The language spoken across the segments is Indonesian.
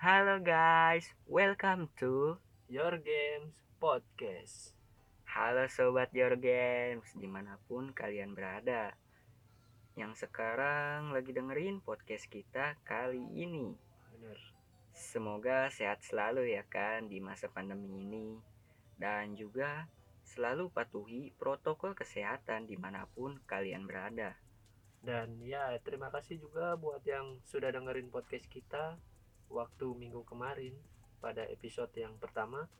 Halo guys, welcome to Your Games Podcast. Halo Sobat Your Games, di mana pun kalian berada. Yang sekarang lagi dengerin podcast kita kali ini. Bener. Semoga sehat selalu ya kan di masa pandemi ini. Dan juga selalu patuhi protokol kesehatan di mana pun kalian berada. Dan ya terima kasih juga buat yang sudah dengerin podcast kita waktu minggu kemarin pada episode yang pertama.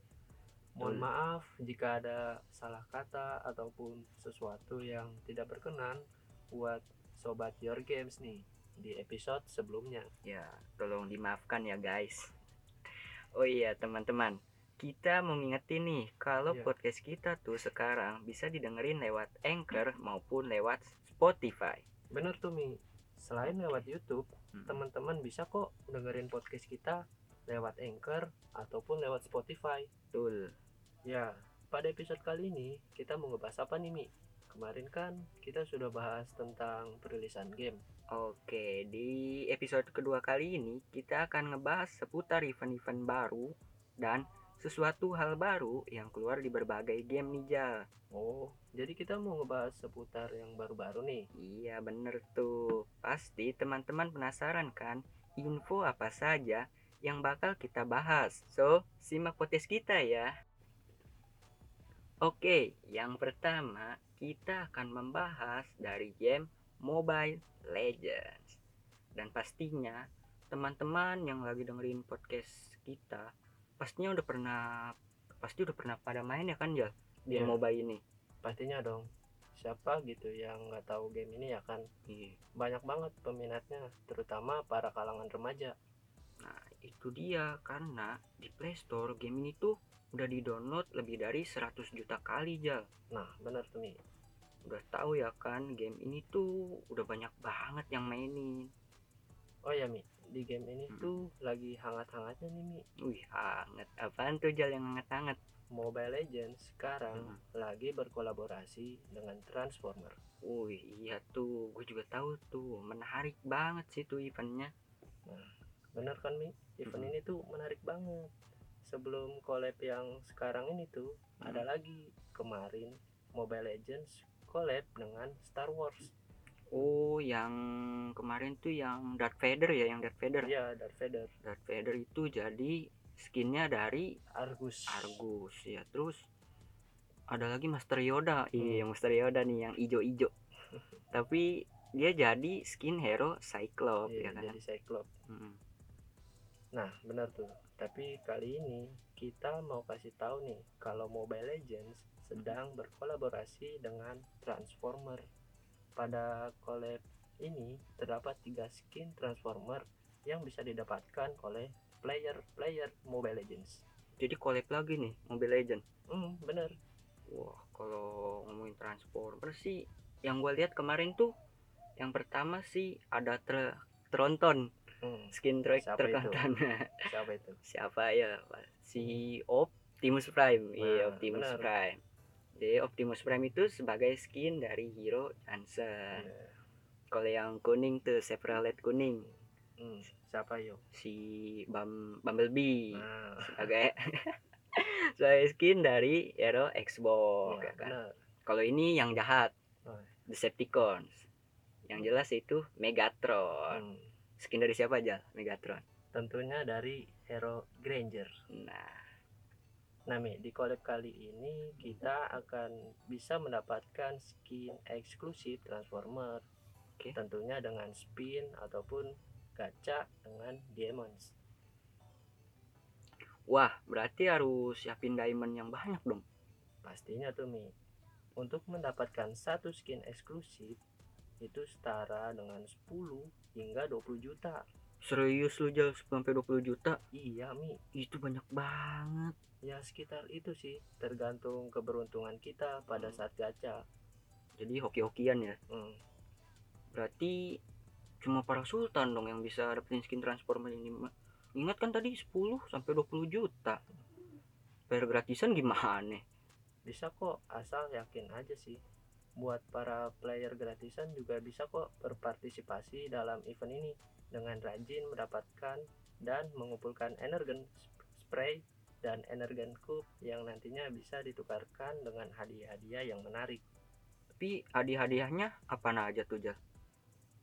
Mohon Betul. maaf jika ada salah kata ataupun sesuatu yang tidak berkenan buat sobat Your Games nih di episode sebelumnya. Ya, tolong dimaafkan ya guys. Oh iya teman-teman, kita mau ngingetin nih kalau Iya. podcast kita tuh sekarang bisa didengerin lewat Anchor maupun lewat Spotify. Bener tuh Mi. Selain lewat YouTube, Mm. teman-teman bisa kok dengerin podcast kita lewat Anchor ataupun lewat Spotify. Betul. Ya, pada episode kali ini kita mau ngebahas apa nih Mi? Kemarin kan kita sudah bahas tentang perilisan game. Oke, di episode kedua kali ini kita akan ngebahas seputar event-event baru dan sesuatu hal baru yang keluar di berbagai game nih Jal. Oh, jadi kita mau ngebahas seputar yang baru-baru nih. Iya bener tuh. Pasti teman-teman penasaran kan? Info apa saja yang bakal kita bahas? So simak podcast kita ya. Oke yang pertama Kita akan membahas dari game Mobile Legends. Dan pastinya Teman-teman yang lagi dengerin podcast kita Pastinya udah pernah Pasti udah pernah pada main ya kan Jal Game Iya. mobile ini Pastinya dong. Siapa gitu yang nggak tahu game ini ya kan Iya banyak banget peminatnya, terutama para kalangan remaja. Nah, itu dia karena di Play Store game ini tuh udah di-download lebih dari 100 juta kali, Jal. Nah, bener tuh Mi. Udah tahu ya kan, game ini tuh udah banyak banget yang mainin. Oh ya Mi, di game ini Hmm. tuh lagi hangat-hangatnya nih Mi. Wih, hangat. Apaan tuh, Jal, yang hangat-hangat? Mobile Legends sekarang Hmm. lagi berkolaborasi dengan Transformer. Wih, iya tuh. Gue juga tahu tuh. Menarik banget sih tuh eventnya. Bener kan Mi? Event Mm-mm. ini tuh menarik banget. Sebelum collab yang sekarang ini tuh Mm. ada lagi kemarin Mobile Legends collab dengan Star Wars. Oh, yang kemarin tuh yang Darth Vader ya, yang Darth Vader. Iya, Darth Vader, Darth Vader itu jadi skinnya dari Argus. Argus ya terus ada lagi Master Yoda Hmm. iya Master Yoda nih yang ijo-ijo tapi dia jadi skin hero Cyclops ya Iya, kan jadi Cyclops. Mm. Nah, benar tuh. Tapi kali ini kita mau kasih tahu nih kalau Mobile Legends sedang berkolaborasi dengan Transformer. Pada collab ini terdapat tiga skin Transformer yang bisa didapatkan oleh player-player Mobile Legends. jadi collab lagi nih Mobile Legend Hmm, bener. wah kalau ngomongin Transformer sih yang gue lihat kemarin tuh yang pertama sih ada Tr- Tronton Hmm, skin trek Siapa itu? Siapa itu? siapa ya si Optimus Prime iya Nah, Optimus benar. Prime jadi Optimus Prime itu sebagai skin dari hero Johnson. Iya. kalau yang kuning tuh Chevrolet kuning. Hmm, siapa yo? si Bum Bumblebee. Nah, sebagai sebagai skin dari hero Xbox iya, ya kan? kalau ini yang jahat Oh. Decepticons. Yang jelas itu Megatron. Hmm, skin dari siapa aja Megatron. Tentunya dari Hero Granger. nah Nah, Mi, di collab kali ini kita akan bisa mendapatkan skin eksklusif Transformer. Oke. Tentunya dengan spin ataupun gacha dengan diamonds. wah berarti harus siapin diamond yang banyak dong Pastinya tuh, Mi. Untuk mendapatkan satu skin eksklusif itu setara dengan 10 hingga 20 juta. serius lu jual sampai 20 juta Iya, Mi. itu banyak banget Ya sekitar itu sih, tergantung keberuntungan kita pada Hmm. saat gacha. jadi hoki-hokian ya Hmm. berarti cuma para sultan dong yang bisa dapetin skin transformer ini ingat kan tadi 10 sampai 20 juta bayar gratisan gimana Bisa kok, asal yakin aja sih. Buat para player gratisan juga bisa kok berpartisipasi dalam event ini. dengan rajin mendapatkan dan mengumpulkan energen spray dan energen cup yang nantinya bisa ditukarkan dengan hadiah-hadiah yang menarik. Tapi hadiah-hadiahnya apa aja tuh Jal?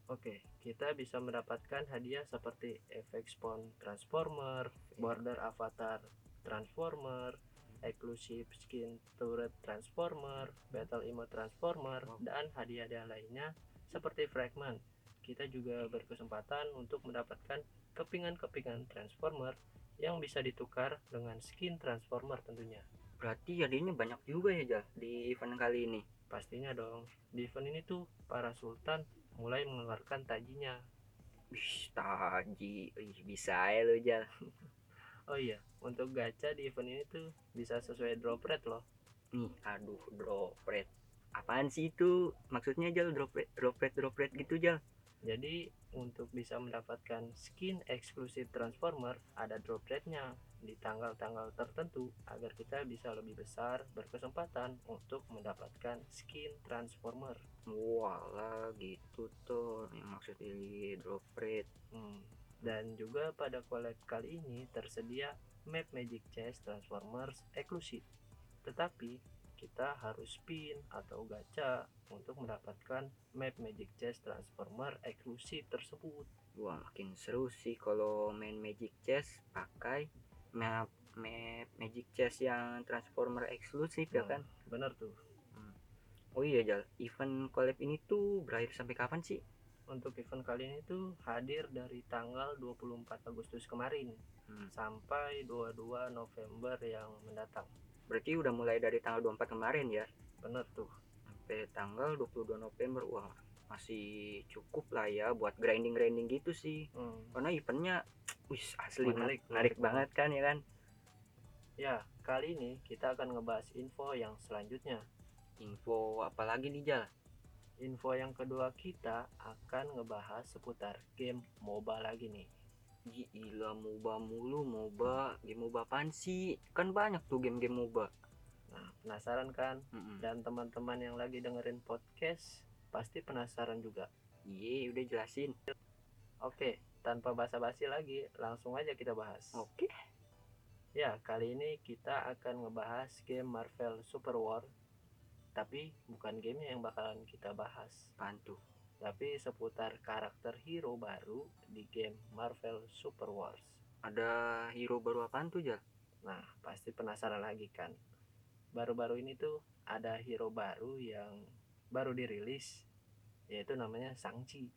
Oke, kita bisa mendapatkan hadiah seperti efek spawn transformer, border avatar transformer, exclusive skin turret transformer, battle emote transformer, dan hadiah-hadiah lainnya seperti fragment. Kita juga berkesempatan untuk mendapatkan kepingan-kepingan transformer yang bisa ditukar dengan skin transformer tentunya. Berarti hadiahnya banyak juga ya Jal di event kali ini. Pastinya dong, di event ini tuh para sultan mulai mengeluarkan tajinya. Wih, taji. Wih, bisa ya lo Jal. Oh iya, untuk gacha di event ini tuh bisa sesuai drop rate loh. Nih, aduh, drop rate. Apaan sih itu? Maksudnya Jal drop rate, drop rate, drop rate gitu Jal? Jadi untuk bisa mendapatkan skin eksklusif Transformer ada drop rate-nya di tanggal-tanggal tertentu agar kita bisa lebih besar berkesempatan untuk mendapatkan skin Transformer. Walah, gitu tuh yang maksud di drop rate. Hmm. Dan juga pada collab kali ini tersedia map Magic Chess Transformers eksklusif. Tetapi kita harus spin atau gacha untuk mendapatkan map Magic Chess Transformer eksklusif tersebut. Wah, makin seru sih kalau main Magic Chess pakai map map Magic Chess yang Transformer eksklusif ya Nah, kan? Bener tuh. Oh iya Jal, event collab ini tuh berakhir sampai kapan sih? Untuk event kali ini tuh hadir dari tanggal 24 Agustus kemarin Hmm. sampai 22 November yang mendatang. Berarti udah mulai dari tanggal 24 kemarin ya Bener tuh. sampai tanggal 22 November. Wah, masih cukup lah ya buat grinding-grinding gitu sih. Hmm. Karena eventnya wis asli menarik menarik banget kan ya kan? Ya, kali ini kita akan ngebahas info yang selanjutnya. Info apa lagi nih Jal? Info yang kedua kita akan ngebahas seputar game MOBA lagi nih. Gila MOBA mulu, MOBA, game MOBA apaan sih? Kan banyak tuh game-game MOBA. Nah, penasaran kan? Mm-mm. Dan teman-teman yang lagi dengerin podcast pasti penasaran juga. Iya, udah jelasin. Oke, tanpa basa-basi lagi, langsung aja kita bahas. Oke. Ya, kali ini kita akan ngebahas game Marvel Super War. Tapi bukan game yang bakalan kita bahas, Apaan tuh? Tapi seputar karakter hero baru di game Marvel Super Wars. Ada hero baru apaan tuh Jal? Nah, pasti penasaran lagi kan. Baru-baru ini tuh ada hero baru yang baru dirilis, yaitu namanya Sangchi.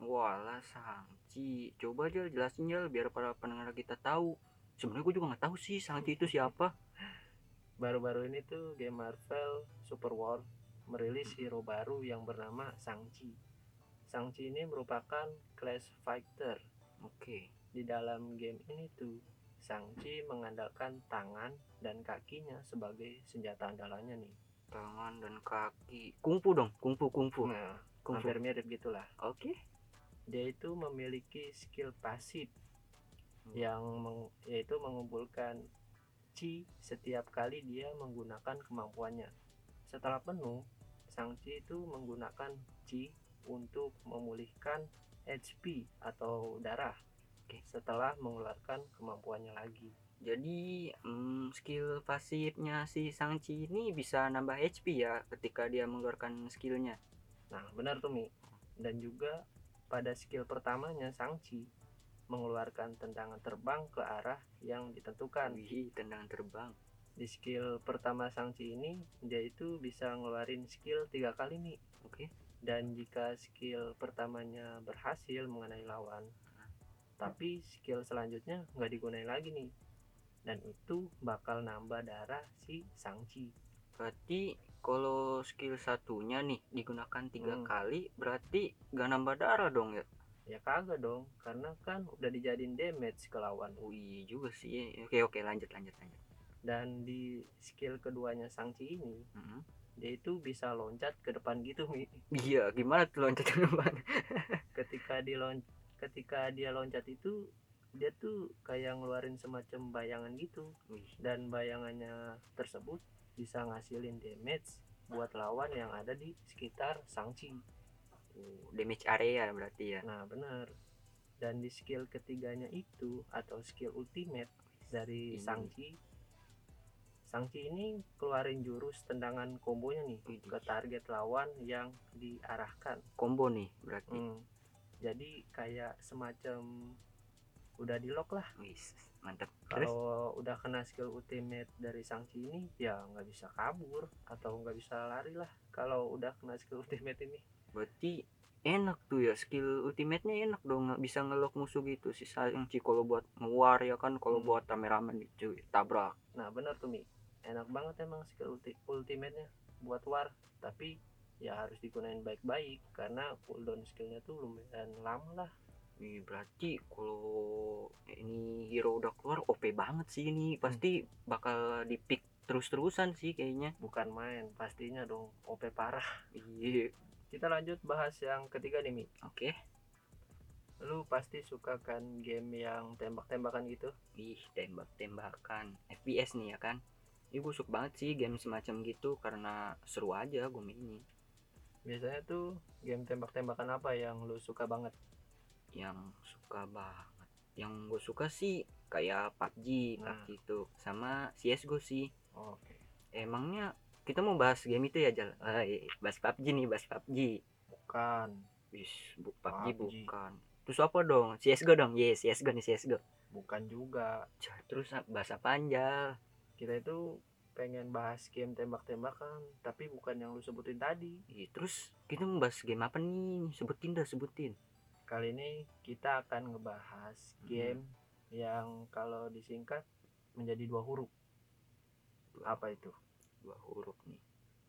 Walah Sangci. Coba Jal jelasin Jal biar para pendengar kita tahu. Sebenarnya gue juga nggak tahu sih Sangci itu siapa. Baru-baru ini tuh game Marvel Super War merilis hero baru yang bernama Sangchi. Sangchi ini merupakan class fighter. Oke. Di dalam game ini tuh Sangchi mengandalkan tangan dan kakinya sebagai senjata andalannya nih. Tangan dan kaki. Kungfu dong, kungfu kungfu. Nah, Kungfu. hampir mirip gitulah. Oke. Dia itu memiliki skill pasif yang meng- yaitu mengumpulkan chi setiap kali dia menggunakan kemampuannya. Setelah penuh, sang chi itu menggunakan chi untuk memulihkan HP atau darah. Oke. Setelah mengeluarkan kemampuannya lagi. Jadi mm, skill pasifnya si Sangci ini bisa nambah HP ya ketika dia mengeluarkan skillnya. Nah, benar tuh Mi. Dan juga pada skill pertamanya sang chi mengeluarkan tendangan terbang ke arah yang ditentukan. Wih, tendangan terbang. Di skill pertama sang chi ini dia itu bisa ngeluarin skill tiga kali nih. Oke. Dan jika skill pertamanya berhasil mengenai lawan, tapi skill selanjutnya nggak digunain lagi nih. Dan itu bakal nambah darah si sang chi. Berarti kalau skill satunya nih digunakan tiga Hmm. kali, berarti gak nambah darah dong ya? Ya kagak dong, karena kan udah dijadiin damage ke lawan. Oh iya juga sih. Oke oke lanjut lanjut lanjut. Dan di skill keduanya sang chi ini, Mm-mm. Dia itu bisa loncat ke depan gitu Mi. Iya, gimana tuh loncat ke depan? ketika dia lon ketika dia loncat itu dia tuh kayak ngeluarin semacam bayangan gitu dan bayangannya tersebut bisa ngasilin damage buat lawan yang ada di sekitar Sangchi. oh, damage area berarti ya. Nah bener dan di skill ketiganya itu atau skill ultimate dari Ini. Sangchi Sangchi ini keluarin jurus tendangan kombonya nih Widih. ke target lawan yang diarahkan. Combo nih berarti. Hmm. jadi kayak semacam udah di lock lah. Wis mantap terus? Kalau udah kena skill ultimate dari Sangchi ini ya nggak bisa kabur atau nggak bisa lari lah kalau udah kena skill ultimate ini. Berarti enak tuh ya skill ultimate-nya enak dong nggak bisa ngelok musuh gitu. Si Sangchi kalau buat ngewar ya kan kalau Hmm. buat rame-rame cuy. Tabrak. Nah bener tuh Mi enak banget emang skill ulti ultimate-nya buat war. Tapi ya harus digunain baik-baik karena cooldown skillnya tuh lumayan lama lah. Wih, berarti kalau ini hero udah keluar OP banget sih ini. Pasti bakal di pick terus-terusan sih kayaknya. Bukan main pastinya dong. OP parah. Iya. Kita lanjut bahas yang ketiga nih Mi. Oke. Lu pasti suka kan game yang tembak-tembakan gitu. Ih tembak-tembakan FPS nih ya kan Ih, gue suka banget sih game semacam gitu karena seru aja gue mainnya. Biasanya tuh game tembak-tembakan apa yang lu suka banget? Yang suka banget. Yang gue suka sih kayak PUBG Nah. PUBG itu sama CSGO sih. Oke. Emangnya kita mau bahas game itu ya Jal? Eh, bahas PUBG nih bahas PUBG bukan. Wis, bu, PUBG, PUBG. bukan. Terus apa dong? CSGO dong? Yes CSGO nih CSGO bukan juga. Terus ap- bahas apa Anjal kita itu pengen bahas game tembak-tembakan tapi bukan yang lu sebutin tadi. Ih, terus kita mau bahas game apa nih? Sebutin dah sebutin. Kali ini kita akan ngebahas Hmm. game yang kalau disingkat menjadi dua huruf. Apa itu? Dua huruf nih.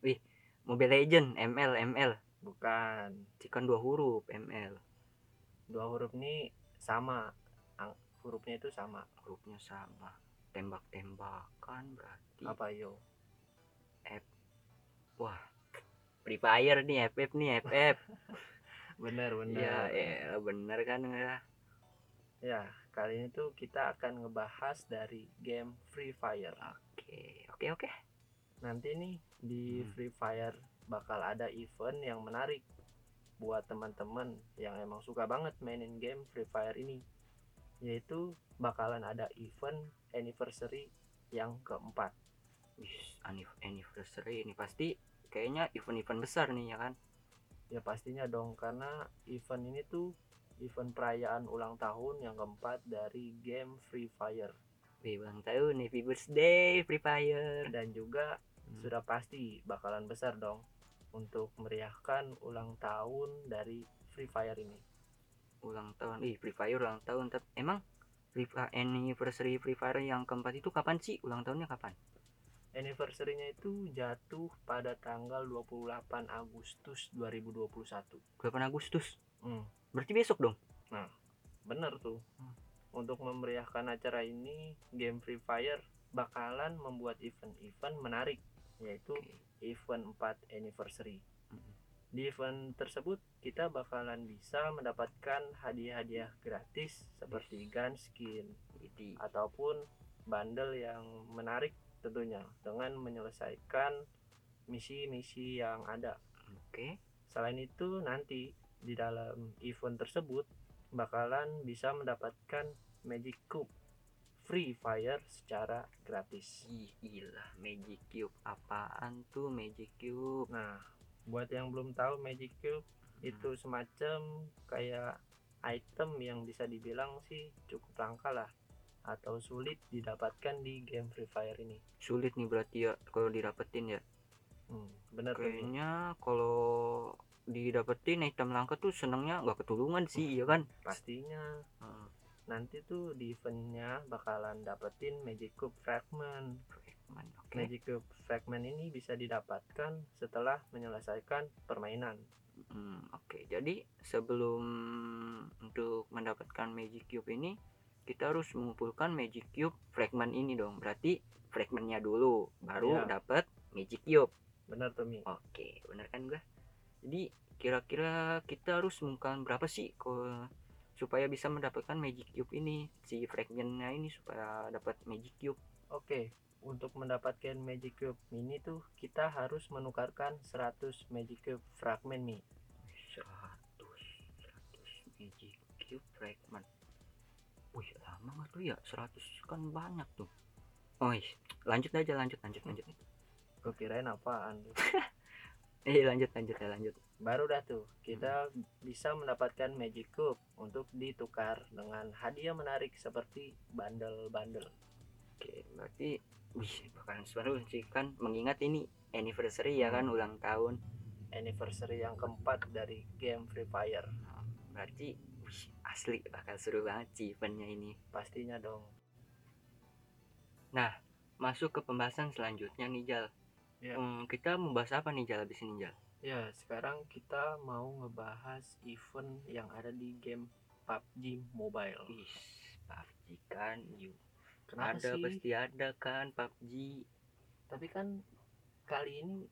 Wih Mobile Legend ML ML bukan. Kan dua huruf ML dua huruf ini sama. Hurufnya itu sama. Hurufnya sama tembak-tembakan berarti apa yo? Wah Free Fire nih FF nih FF bener bener ya ya bener kan ya? Ya kali ini tuh kita akan ngebahas dari game Free Fire. Oke oke oke. Nanti nih di Hmm. Free Fire bakal ada event yang menarik buat teman-teman yang emang suka banget mainin game Free Fire ini. Yaitu bakalan ada event anniversary yang keempat anif- anniversary ini pasti kayaknya event-event besar nih ya kan ya pastinya dong karena event ini tuh event perayaan ulang tahun yang keempat dari game Free Fire Wih, ulang tahun nih, happy birthday Free Fire. dan juga Hmm. sudah pasti bakalan besar dong untuk meriahkan ulang tahun dari Free Fire ini Ulang tahun, ih Free Fire ulang tahun. Tapi emang Free Fire anniversary Free Fire yang keempat itu kapan sih? Ulang tahunnya kapan? anniversary-nya itu jatuh pada tanggal 28 Agustus 2021 8 Agustus. Hmm, Berarti besok dong. bener tuh Hmm. untuk memeriahkan acara ini game Free Fire bakalan membuat event-event menarik yaitu Oke. event 4 anniversary Mm. di event tersebut kita bakalan bisa mendapatkan hadiah-hadiah gratis seperti gun skin Jadi, ataupun bundle yang menarik tentunya dengan menyelesaikan misi-misi yang ada oke. Selain itu nanti di dalam event tersebut bakalan bisa mendapatkan Magic Cube Free Fire secara gratis. Ih, gila, Magic Cube apaan tuh Magic Cube? Nah, buat yang belum tahu Magic Cube itu semacam kayak item yang bisa dibilang sih cukup langka lah atau sulit didapatkan di game Free Fire ini. Sulit nih berarti ya kalau didapetin ya. Hmm, bener. Kayaknya kalau didapetin item langka tuh senengnya nggak ketulungan sih, ya kan? Pastinya Heeh. nanti tuh di eventnya bakalan dapetin Magic Cube Fragment. Fragment, Oke. Magic Cube Fragment ini bisa didapatkan setelah menyelesaikan permainan. Hmm, Oke, jadi sebelum untuk mendapatkan Magic Cube ini, kita harus mengumpulkan Magic Cube fragment ini dong. Berarti fragmentnya dulu, baru Iya. dapat Magic Cube. Bener tuh Mi. Oke, bener kan gua? Jadi kira-kira kita harus mengumpulkan berapa sih ko- supaya bisa mendapatkan Magic Cube ini, si fragmentnya ini supaya dapat Magic Cube. Oke, untuk mendapatkan Magic Cube ini tuh kita harus menukarkan 100 Magic Cube Fragment Mi. 100 100 Magic Q fragment wih lama nggak tuh ya 100 kan banyak tuh. Oh lanjut aja lanjut lanjut. Lanjut gue kirain apaan tuh eh lanjut lanjut ya lanjut baru dah tuh kita bisa mendapatkan magic cube untuk ditukar dengan hadiah menarik seperti bundle-bundle oke berarti wih bakalan seru sih kan mengingat ini anniversary ya kan ulang tahun anniversary yang keempat dari game Free Fire. Berarti wih, asli bakal seru banget sih eventnya ini. Pastinya dong. Masuk ke pembahasan selanjutnya nih Jal. Ya. Hmm, kita membahas apa nih Jal abis ini Jal? Ya sekarang kita mau ngebahas event yang ada di game PUBG Mobile. Wih PUBG kan yuk. Kenapa ada sih? pasti ada kan PUBG tapi kan kali ini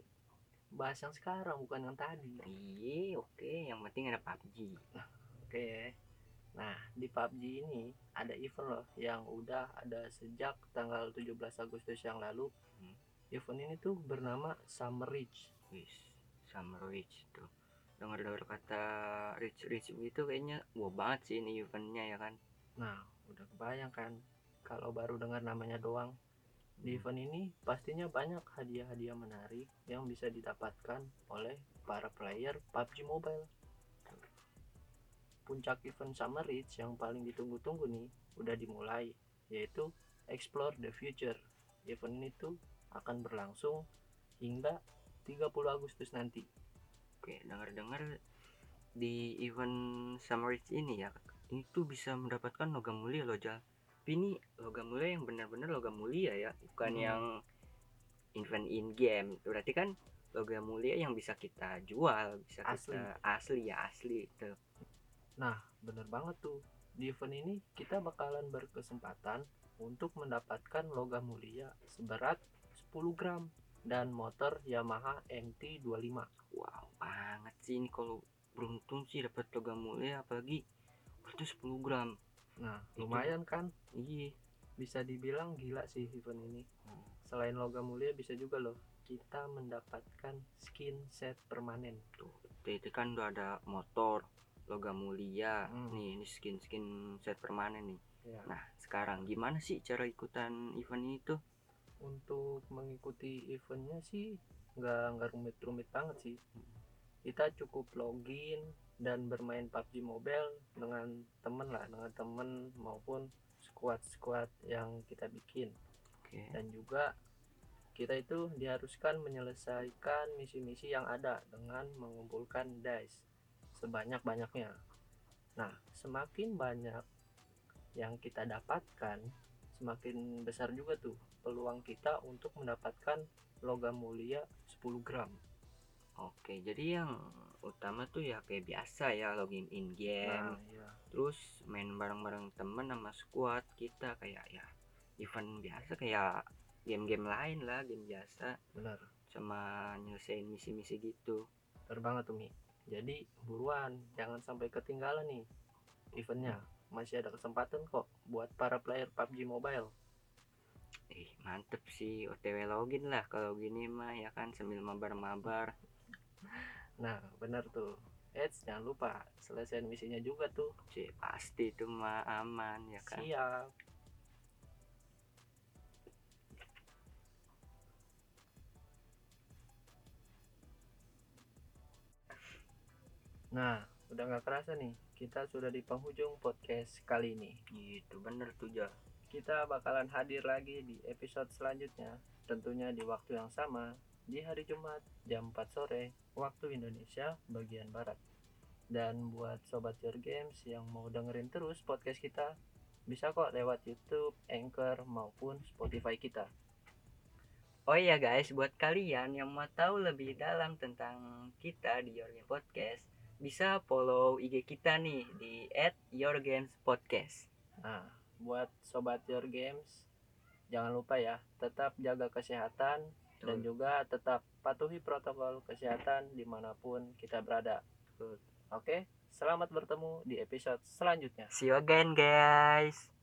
bahas yang sekarang bukan yang tadi iya oke yang penting ada PUBG Oke. Nah, di PUBG ini ada event loh yang udah ada sejak tanggal 17 Agustus yang lalu. Hmm. Event ini tuh bernama Summer Reach. wih Summer Reach tuh dengar dengar kata Rich Rich itu kayaknya wah banget sih ini eventnya ya kan Nah, udah kebayang kan kalau baru dengar namanya doang. Di event ini pastinya banyak hadiah-hadiah menarik yang bisa didapatkan oleh para player PUBG Mobile. Puncak event Summer Reach yang paling ditunggu-tunggu nih udah dimulai, yaitu Explore the Future. Event ini tuh akan berlangsung hingga 30 Agustus nanti. Oke, dengar-dengar di event Summer Reach ini ya, ini tuh bisa mendapatkan logam mulia loh, Jal. Tapi ini logam mulia yang benar-benar logam mulia ya, bukan Hmm. yang event in game. Berarti kan logam mulia yang bisa kita jual, bisa Asli. kita asli ya asli itu. Nah, bener banget tuh. Di event ini kita bakalan berkesempatan untuk mendapatkan logam mulia seberat 10 gram dan motor Yamaha MT25. Wow, banget sih ini kalau beruntung sih dapat logam mulia apalagi itu 10 gram. Nah, Itu- lumayan kan? Iya. Bisa dibilang gila sih event ini. Hmm. Selain logam mulia bisa juga loh kita mendapatkan skin set permanen. Tuh, itu kan udah ada motor, logam mulia. Hmm. Nih, ini skin-skin set permanen nih. Ya. Nah, sekarang gimana sih cara ikutan event ini tuh? untuk mengikuti eventnya sih nggak nggak rumit-rumit banget sih kita cukup login dan bermain PUBG Mobile dengan temen lah dengan temen maupun squad-squad yang kita bikin Oke. dan juga kita itu diharuskan menyelesaikan misi-misi yang ada dengan mengumpulkan dice sebanyak-banyaknya. Nah, semakin banyak yang kita dapatkan, semakin besar juga tuh peluang kita untuk mendapatkan logam mulia 10 gram. Oke, jadi yang utama tuh ya kayak biasa ya login in game, Nah, iya. terus main bareng-bareng temen sama squad kita kayak ya event biasa kayak game-game lain lah, game biasa benar. sama nyelesain misi-misi gitu. Benar banget tuh Mi. Jadi buruan, jangan sampai ketinggalan nih eventnya. Masih ada kesempatan kok buat para player PUBG Mobile. Ih, mantep sih OTW login lah kalau gini mah ya kan sambil mabar-mabar. Nah, benar tuh. Eits, jangan lupa selesaiin misinya juga tuh. Cih, pasti itu mah aman ya kan. Siap. Nah, udah nggak kerasa nih, kita sudah di penghujung podcast kali ini. Gitu bener tuh Jal. Kita bakalan hadir lagi di episode selanjutnya, tentunya di waktu yang sama, di hari Jumat jam 4 sore, waktu Indonesia bagian Barat. Dan buat Sobat Your Games yang mau dengerin terus podcast kita, bisa kok lewat YouTube, Anchor, maupun Spotify kita. Oh iya guys, buat kalian yang mau tahu lebih dalam tentang kita di Your Game Podcast, bisa follow IG kita nih di @yourgamespodcast. Nah, buat Sobat Your Games, jangan lupa ya, tetap jaga kesehatan dan Betul. juga tetap patuhi protokol kesehatan di mana pun kita berada. Oke, selamat bertemu di episode selanjutnya. See you again guys.